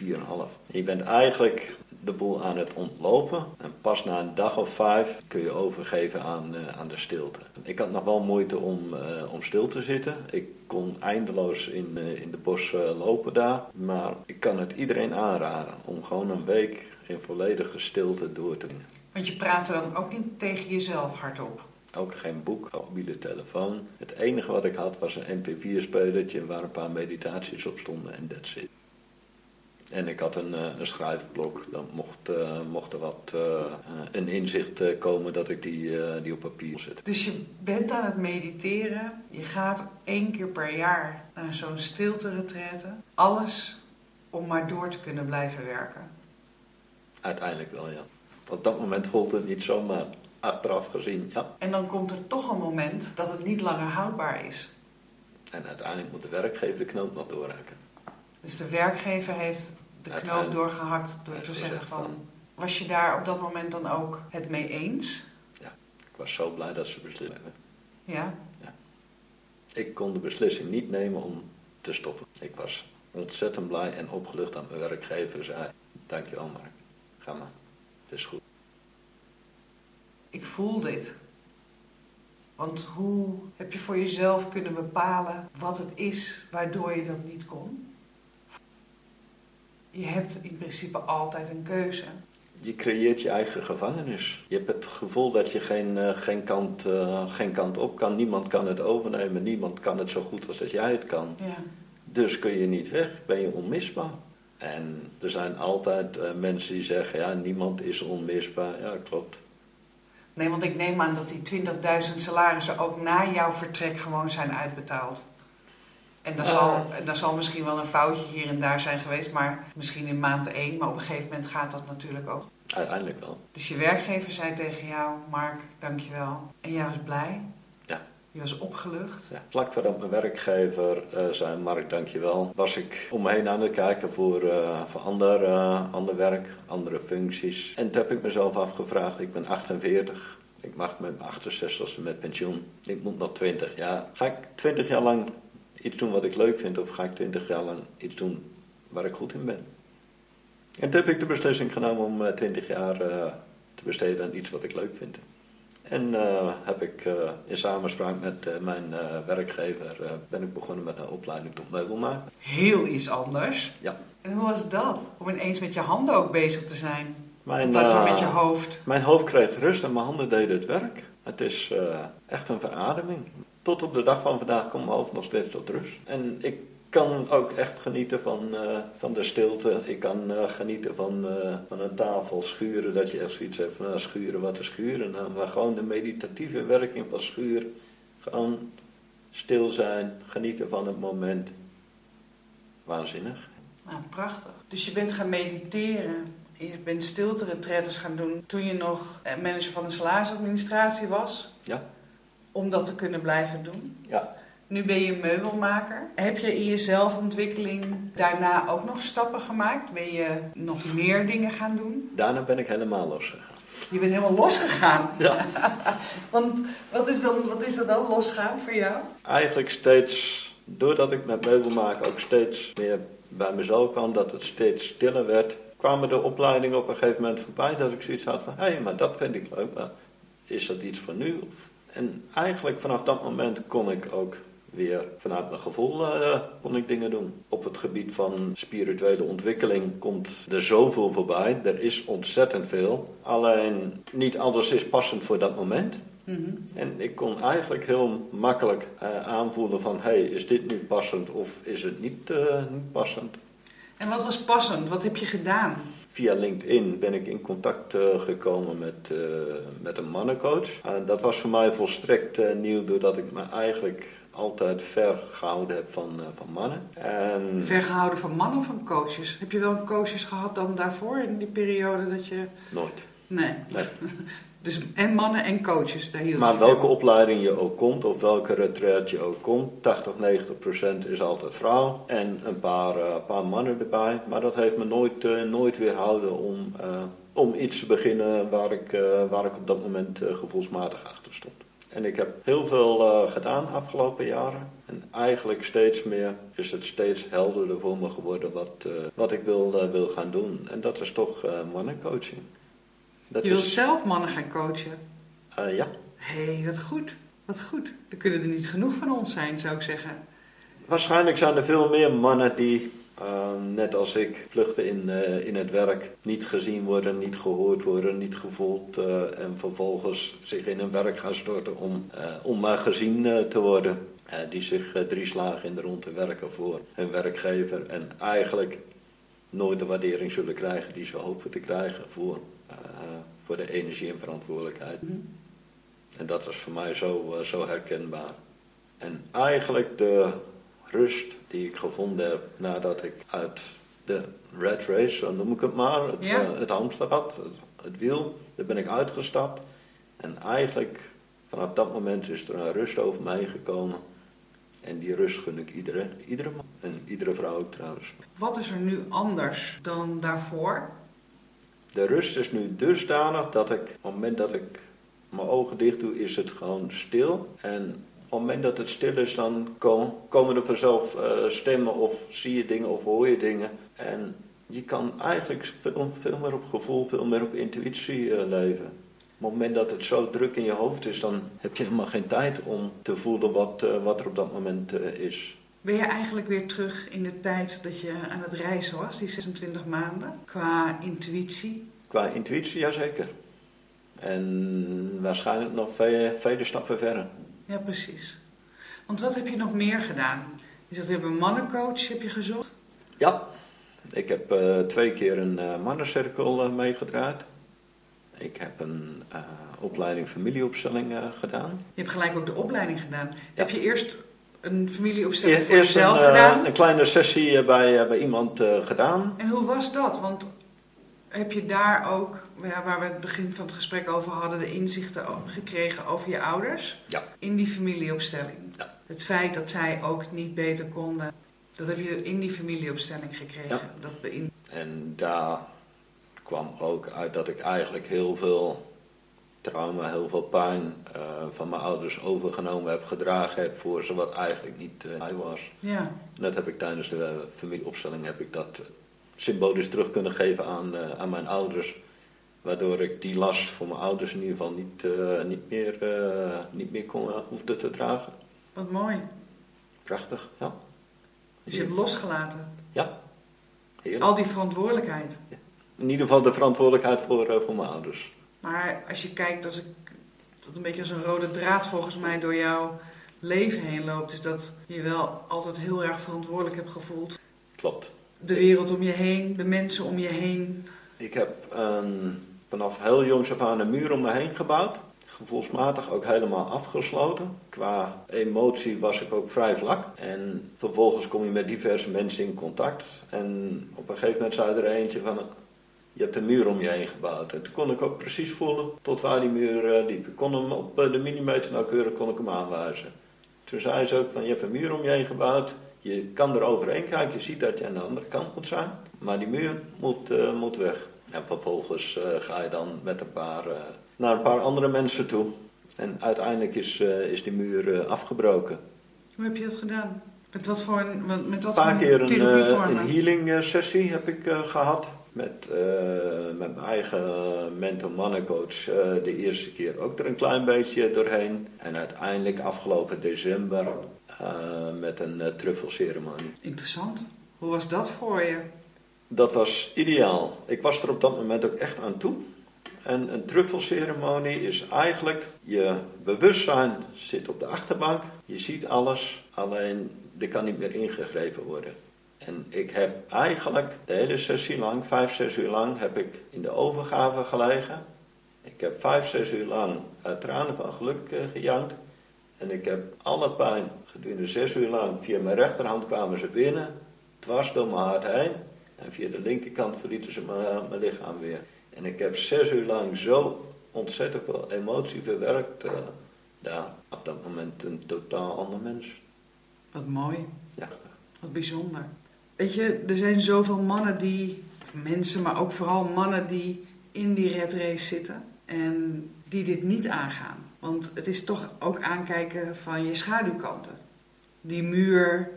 en half. Je bent eigenlijk de boel aan het ontlopen. En pas na een dag of vijf kun je overgeven aan, uh, aan de stilte. Ik had nog wel moeite om, uh, om stil te zitten. Ik kon eindeloos in, uh, in de bos lopen daar. Maar ik kan het iedereen aanraden om gewoon een week in volledige stilte door te doen. Want je praat dan ook niet tegen jezelf hardop? Ook geen boek, mobiele telefoon. Het enige wat ik had was een mp4-spelertje waar een paar meditaties op stonden en that's it. En ik had een, eh, een schrijfblok. Dan mocht, uh, mocht er wat uh, een inzicht komen dat ik die, die op papier zet. Dus je bent aan het mediteren. Je gaat één keer per jaar naar zo'n stilte-retraite. Alles om maar door te kunnen blijven werken. Uiteindelijk wel, ja. Op dat moment voelt het niet zo, maar achteraf gezien, ja. En dan komt er toch een moment dat het niet langer houdbaar is. En uiteindelijk moet de werkgever de knoop nog doorhakken. Dus de werkgever heeft de knoop doorgehakt door te zeggen van... Was je daar op dat moment dan ook het mee eens? Ja, ik was zo blij dat ze beslist hebben. Ja? Ja. Ik kon de beslissing niet nemen om te stoppen. Ik was ontzettend blij en opgelucht dat mijn werkgever zei... Dankjewel Mark, maar, het is goed. Ik voel dit. Want hoe heb je voor jezelf kunnen bepalen wat het is waardoor je dat niet kon? je hebt in principe altijd een keuze. Je creëert je eigen gevangenis. Je hebt het gevoel dat je geen, uh, geen, kant, uh, geen kant op kan. Niemand kan het overnemen. Niemand kan het zo goed als jij het kan. Ja. Dus kun je niet weg. Ben je onmisbaar. En er zijn altijd uh, mensen die zeggen, ja, niemand is onmisbaar. Ja, klopt. Nee, want ik neem aan dat die 20.000 salarissen ook na jouw vertrek gewoon zijn uitbetaald. En daar, zal, en daar zal misschien wel een foutje hier en daar zijn geweest, maar misschien in maand één. Maar op een gegeven moment gaat dat natuurlijk ook. Uiteindelijk wel. Dus je werkgever zei tegen jou, Mark, dankjewel. En jij was blij? Je was opgelucht? Ja. Vlak voordat mijn werkgever uh, zei, Mark, dankjewel, was ik om me heen aan het kijken voor, uh, voor ander, uh, ander werk, andere functies. En toen heb ik mezelf afgevraagd, ik ben 48. Ik mag met mijn 68 met pensioen. Ik moet nog 20 jaar. Ga ik 20 jaar lang iets doen wat ik leuk vind of ga ik twintig jaar lang iets doen waar ik goed in ben. En toen heb ik de beslissing genomen om eh, twintig jaar te besteden aan iets wat ik leuk vind. En uh, heb ik in samenspraak met mijn werkgever ben ik begonnen met een opleiding tot meubelmaker. Heel iets anders. Ja. En hoe was dat? Om ineens met je handen ook bezig te zijn? Mijn, in plaats van met je hoofd? Mijn hoofd kreeg rust en mijn handen deden het werk. Het is echt een verademing tot op de dag van vandaag komt mijn hoofd nog steeds tot rust. En ik kan ook echt genieten van, uh, van de stilte. Ik kan uh, genieten van, uh, van een tafel schuren. Dat je echt zoiets hebt van schuren, wat is schuren nou? Maar gewoon de meditatieve werking van schuren. Gewoon stil zijn, genieten van het moment. Waanzinnig. Nou, prachtig. Dus je bent gaan mediteren. Je bent stilte-retretes gaan doen toen je nog manager van de salarisadministratie was. Ja om dat te kunnen blijven doen. Ja. Nu ben je meubelmaker. Heb je in je zelfontwikkeling daarna ook nog stappen gemaakt? Ben je nog meer dingen gaan doen? Daarna ben ik helemaal losgegaan. Je bent helemaal losgegaan? [LAUGHS] Ja. [LAUGHS] Want wat is, dan, wat is er dan losgaan voor jou? Eigenlijk steeds, doordat ik met meubelmaken ook steeds meer bij mezelf kwam, dat het steeds stiller werd, kwamen de opleidingen op een gegeven moment voorbij dat ik zoiets had van, hé, hey, maar dat vind ik leuk, maar is dat iets voor nu? En eigenlijk vanaf dat moment kon ik ook weer vanuit mijn gevoel uh, kon ik dingen doen. Op het gebied van spirituele ontwikkeling komt er zoveel voorbij. Er is ontzettend veel. Alleen niet alles is passend voor dat moment. Mhm. En ik kon eigenlijk heel makkelijk eh, aanvoelen van... hé, hey, is dit nu passend of is het niet, eh, niet passend? En wat was passend? Wat heb je gedaan? Via LinkedIn ben ik in contact eh, gekomen met, eh, met een mannencoach. En dat was voor mij volstrekt eh, nieuw, doordat ik me eigenlijk altijd ver gehouden heb van, eh, van mannen. En Vergehouden van mannen of van coaches? Heb je wel een coaches gehad dan daarvoor, in die periode dat je... nooit. Nee. Nee. [LAUGHS] Dus en mannen en coaches, daar hield Maar welke van. opleiding je ook komt, of welke retreat je ook komt, 80, 90 procent is altijd vrouw. En een paar, eh, paar mannen erbij. Maar dat heeft me nooit, eh, nooit weerhouden om, om iets te beginnen waar ik, waar ik op dat moment gevoelsmatig achter stond. En ik heb heel veel eh, gedaan afgelopen jaren. En eigenlijk steeds meer is het steeds helderder voor me geworden wat, eh, wat ik wil, eh, wil gaan doen. En dat is toch mannencoaching. Dat Je wilt is, zelf mannen gaan coachen. ja. Hé, hey, wat goed. Wat goed. Er kunnen er niet genoeg van ons zijn, zou ik zeggen. Waarschijnlijk zijn er veel meer mannen die, eh, net als ik, vluchten in, eh, in het werk. Niet gezien worden, niet gehoord worden, niet gevoeld. eh, en vervolgens zich in hun werk gaan storten om, eh, om maar gezien te worden. Die zich drie slagen in de rond te werken voor hun werkgever. En eigenlijk nooit de waardering zullen krijgen die ze hopen te krijgen voor, voor de energie en verantwoordelijkheid. Mhm. En dat was voor mij zo, zo herkenbaar. En eigenlijk de rust die ik gevonden heb nadat ik uit de red race, zo noem ik het maar, het, Ja. het het, het wiel, daar ben ik uitgestapt. En eigenlijk vanaf dat moment is er een rust over mij gekomen. En die rust gun ik iedere, iedere man. En iedere vrouw ook trouwens. Wat is er nu anders dan daarvoor? De rust is nu dusdanig dat ik, op het moment dat ik mijn ogen dicht doe, is het gewoon stil. En op het moment dat het stil is, dan ko- komen er vanzelf eh, stemmen of zie je dingen of hoor je dingen. En je kan eigenlijk veel, veel meer op gevoel, veel meer op intuïtie eh, leven. Op het moment dat het zo druk in je hoofd is, dan heb je helemaal geen tijd om te voelen wat, eh, wat er op dat moment is. Ben je eigenlijk weer terug in de tijd dat je aan het reizen was, die 26 maanden, qua intuïtie? Qua intuïtie, jazeker. En waarschijnlijk nog vele, vele stappen verder. Ja, precies. Want wat heb je nog meer gedaan? Je zegt, je hebt een mannencoach heb je gezocht. Ja, ik heb eh, twee keer een eh, mannencirkel eh, meegedraaid. Ik heb een opleiding familieopstelling gedaan. Je hebt gelijk ook de opleiding gedaan. Heb je eerst een familieopstelling voor Eerst een, jezelf eh, gedaan? een kleine sessie bij, bij iemand gedaan. En hoe was dat? Want heb je daar ook, ja, waar we het begin van het gesprek over hadden, de inzichten gekregen over je ouders? Ja. In die familieopstelling. Ja. Het feit dat zij ook niet beter konden, dat heb je in die familieopstelling gekregen. Ja. Dat beïn- En daar kwam ook uit dat ik eigenlijk heel veel trauma, heel veel pijn eh, van mijn ouders overgenomen heb, gedragen heb voor ze wat eigenlijk niet mij was. ja. En dat heb ik tijdens de familieopstelling heb ik dat symbolisch terug kunnen geven aan, eh, aan mijn ouders. Waardoor ik die last voor mijn ouders in ieder geval niet, eh, niet meer, eh, niet meer kon, eh, hoefde te dragen. Wat mooi. Prachtig, ja. Dus je hebt losgelaten. Ja, heerlijk. Al die verantwoordelijkheid. In ieder geval de verantwoordelijkheid voor, voor mijn ouders. Maar als je kijkt, als ik dat een beetje als een rode draad volgens mij door jouw leven heen loopt, is dat je wel altijd heel erg verantwoordelijk hebt gevoeld. Klopt. De wereld om je heen, de mensen om je heen. Ik heb een, vanaf heel jongs af aan een muur om me heen gebouwd. Gevoelsmatig ook helemaal afgesloten. Qua emotie was ik ook vrij vlak. En vervolgens kom je met diverse mensen in contact. En op een gegeven moment zei er eentje van... Je hebt een muur om je heen gebouwd. En toen kon ik ook precies voelen tot waar die muur eh, liep. Ik kon hem op eh, de millimeter nauwkeurig kon ik hem aanwijzen. Toen zei ze ook van je hebt een muur om je heen gebouwd. Je kan er overheen kijken, je ziet dat je aan de andere kant moet zijn. Maar die muur moet, eh, moet weg. En vervolgens eh, ga je dan met een paar, eh, naar een paar andere mensen toe. En uiteindelijk is, eh, is die muur afgebroken. Hoe heb je dat gedaan? Met wat voor een, met wat Een paar keer een, een healing sessie heb ik eh, gehad. Met, met mijn eigen mental mannencoach de eerste keer ook er een klein beetje doorheen. En uiteindelijk afgelopen december met een truffelceremonie. Interessant. Hoe was dat voor je? Dat was ideaal. Ik was er op dat moment ook echt aan toe. En een truffelceremonie is eigenlijk, je bewustzijn zit op de achterbank, je ziet alles, alleen er kan niet meer ingegrepen worden. En ik heb eigenlijk de hele sessie lang, vijf, zes uur lang, heb ik in de overgave gelegen. Ik heb vijf, zes uur lang uit tranen van geluk uh, gejankt. En ik heb alle pijn gedurende zes uur lang, via mijn rechterhand kwamen ze binnen, dwars door mijn hart heen. En via de linkerkant verlieten ze mijn, mijn lichaam weer. En ik heb zes uur lang zo ontzettend veel emotie verwerkt. Uh, ja, op dat moment een totaal ander mens. Wat mooi. Ja. Wat bijzonder. Weet je, er zijn zoveel mannen die, of mensen, maar ook vooral mannen die in die red race zitten en die dit niet aangaan. Want het is toch ook aankijken van je schaduwkanten. Die muur,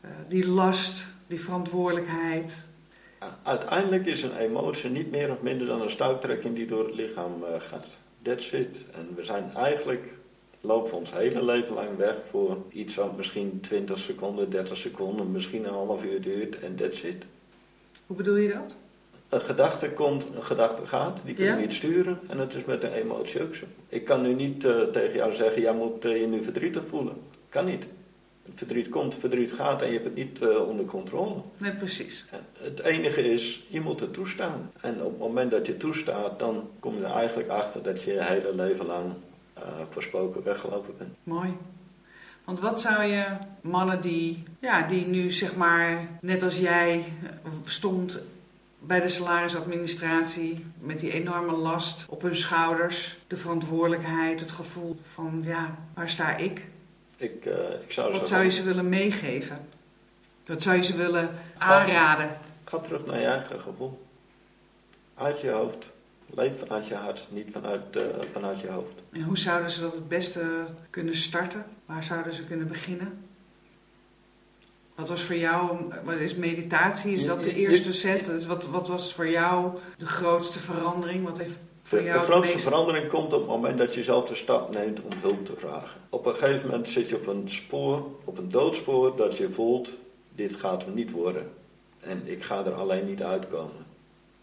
eh, die last, die verantwoordelijkheid. Uiteindelijk is een emotie niet meer of minder dan een stuiptrekking die door het lichaam eh, gaat. That's it. En we zijn eigenlijk lopen we ons hele leven lang weg voor iets wat misschien 20 seconden, 30 seconden, misschien een half uur duurt en that's it. Hoe bedoel je dat? Een gedachte komt, een gedachte gaat, die kun je niet sturen en het is met een emotie ook zo. Ik kan nu niet uh, tegen jou zeggen, jij moet uh, je nu verdrietig voelen. Kan niet. Verdriet komt, verdriet gaat en je hebt het niet uh, onder controle. Nee, precies. En het enige is, je moet het toestaan. En op het moment dat je toestaat, dan kom je er eigenlijk achter dat je je hele leven lang uh, voorspoken weggelopen bent. Mooi. Want wat zou je mannen die, ja, die nu zeg maar net als jij stond bij de salarisadministratie met die enorme last op hun schouders, de verantwoordelijkheid, het gevoel van ja, waar sta ik? Ik, uh, ik zou wat zou je ze willen meegeven? Wat zou je ze willen aanraden? Ga terug naar je eigen gevoel. Uit je hoofd. Leef vanuit je hart, niet vanuit, uh, vanuit je hoofd. En hoe zouden ze dat het beste kunnen starten? Waar zouden ze kunnen beginnen? Wat was voor jou, wat is meditatie? Is dat de eerste set? Wat, wat was voor jou de grootste verandering? Wat heeft de, grootste verandering komt op het moment dat je zelf de stap neemt om hulp te vragen. Op een gegeven moment zit je op een spoor, op een doodspoor, dat je voelt, dit gaat hem niet worden. En ik ga er alleen niet uitkomen.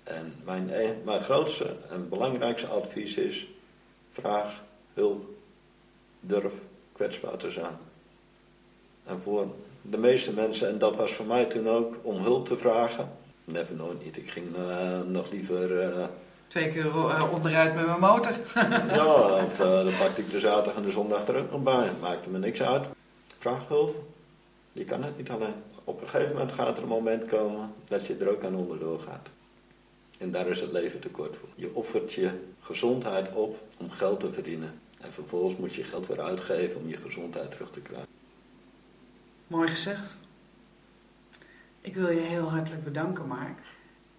En mijn, e- mijn grootste en belangrijkste advies is: vraag hulp, durf kwetsbaar te zijn. En voor de meeste mensen, en dat was voor mij toen ook, om hulp te vragen, never nooit niet. Ik ging uh, nog liever. Uh, Twee keer uh, onderuit met mijn motor. [LAUGHS] ja, of dan pakte ik de zaterdag en de zondag er ook nog bij. Maakte me niks uit. Vraag hulp. Je kan het niet alleen. Op een gegeven moment gaat er een moment komen dat je er ook aan onderdoor gaat. En daar is het leven te kort voor. Je offert je gezondheid op om geld te verdienen. En vervolgens moet je geld weer uitgeven om je gezondheid terug te krijgen. Mooi gezegd. Ik wil je heel hartelijk bedanken, Mark.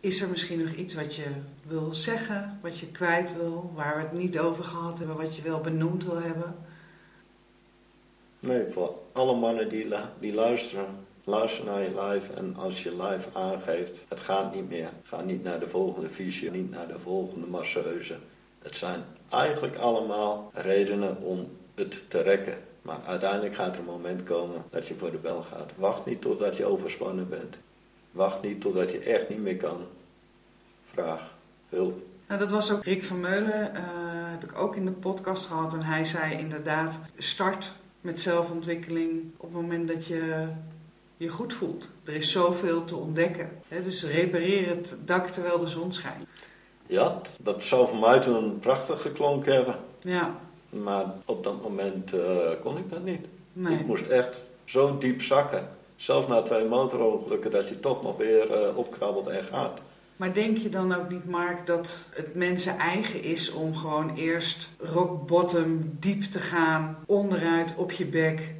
Is er misschien nog iets wat je wil zeggen, wat je kwijt wil, waar we het niet over gehad hebben, wat je wel benoemd wil hebben? Nee, voor alle mannen die, die luisteren, luister naar je live en als je live aangeeft, het gaat niet meer. Ga niet naar de volgende fysio, niet naar de volgende masseuse. Het zijn eigenlijk allemaal redenen om het te rekken. Maar uiteindelijk gaat er een moment komen dat je voor de bel gaat. Wacht niet totdat je overspannen bent. Wacht niet totdat je echt niet meer kan. Vraag hulp. Nou, dat was ook Rick van Meulen, uh, heb ik ook in de podcast gehad. En hij zei inderdaad, start met zelfontwikkeling op het moment dat je je goed voelt. Er is zoveel te ontdekken. Hè? Dus repareer het dak terwijl de zon schijnt. Ja, dat zou voor mij toen prachtig geklonken hebben. Ja. Maar op dat moment uh, kon ik dat niet. Nee. Ik moest echt zo diep zakken. Zelfs na twee motorongelukken dat je toch nog weer uh, opkrabbelt en gaat. Maar denk je dan ook niet, Mark, dat het mensen eigen is om gewoon eerst rock bottom diep te gaan, onderuit op je bek,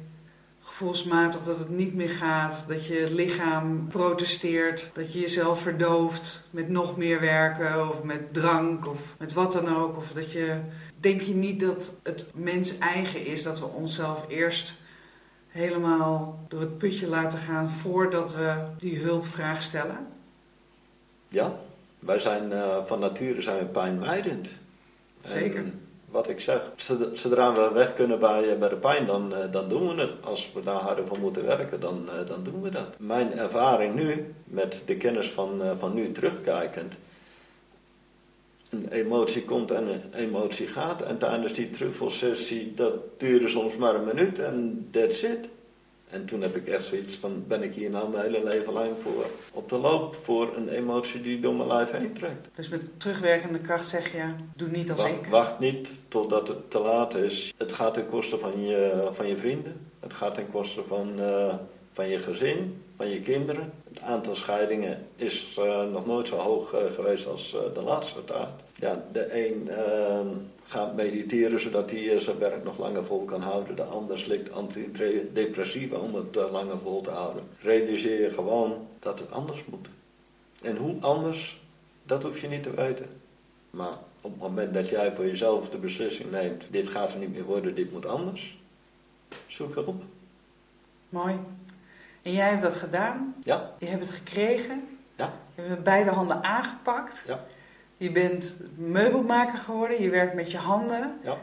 gevoelsmatig dat het niet meer gaat, dat je lichaam protesteert, dat je jezelf verdooft met nog meer werken of met drank of met wat dan ook. Of dat je, denk je niet dat het mens eigen is dat we onszelf eerst helemaal door het putje laten gaan voordat we die hulpvraag stellen? Ja, wij zijn uh, van nature zijn we pijnmijdend. Zeker. En wat ik zeg, zodra we weg kunnen bij, bij de pijn, dan, dan doen we het. Als we daar harder voor moeten werken, dan, dan doen we dat. Mijn ervaring nu, met de kennis van, van nu terugkijkend, een emotie komt en een emotie gaat. En tijdens die truffelsessie, dat duurde soms maar een minuut en that's it. En toen heb ik echt zoiets van, ben ik hier nou mijn hele leven lang voor op de loop voor een emotie die door mijn lijf heen trekt. Dus met terugwerkende kracht zeg je, doe niet als wacht, ik. Wacht niet totdat het te laat is. Het gaat ten koste van je, van je vrienden. Het gaat ten koste van, uh, van je gezin, je kinderen. Het aantal scheidingen is uh, nog nooit zo hoog uh, geweest als de laatste tijd. Ja, de een ehm, gaat mediteren zodat hij zijn werk nog langer vol kan houden. De ander slikt antidepressiva om het langer vol te houden. Realiseer je gewoon dat het anders moet. En hoe anders, dat hoef je niet te weten. Maar op het moment dat jij voor jezelf de beslissing neemt, dit gaat er niet meer worden, dit moet anders, zoek hulp. Mooi. En jij hebt dat gedaan? Ja. Je hebt het gekregen? Ja. Je hebt het beide handen aangepakt? Ja. Je bent meubelmaker geworden, je werkt met je handen. Ja.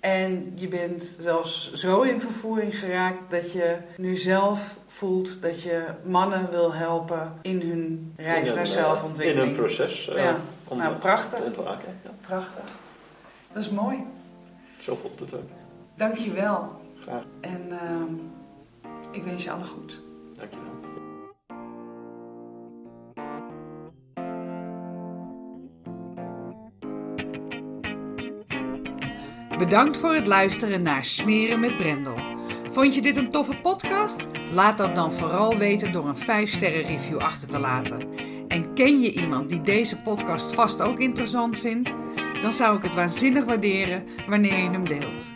En je bent zelfs zo in vervoering geraakt dat je nu zelf voelt dat je mannen wil helpen in hun reis in een, naar zelfontwikkeling. In een proces. Uh, ja. om nou, prachtig. te ontwaken. Ja. Prachtig. Dat is mooi. Zo voelt het ook. Dank je wel. Graag. En uh, ik wens je alle goed. Dank je wel. Bedankt voor het luisteren naar Smeren met Brendel. Vond je dit een toffe podcast? Laat dat dan vooral weten door een 5-sterren review achter te laten. En ken je iemand die deze podcast vast ook interessant vindt? Dan zou ik het waanzinnig waarderen wanneer je hem deelt.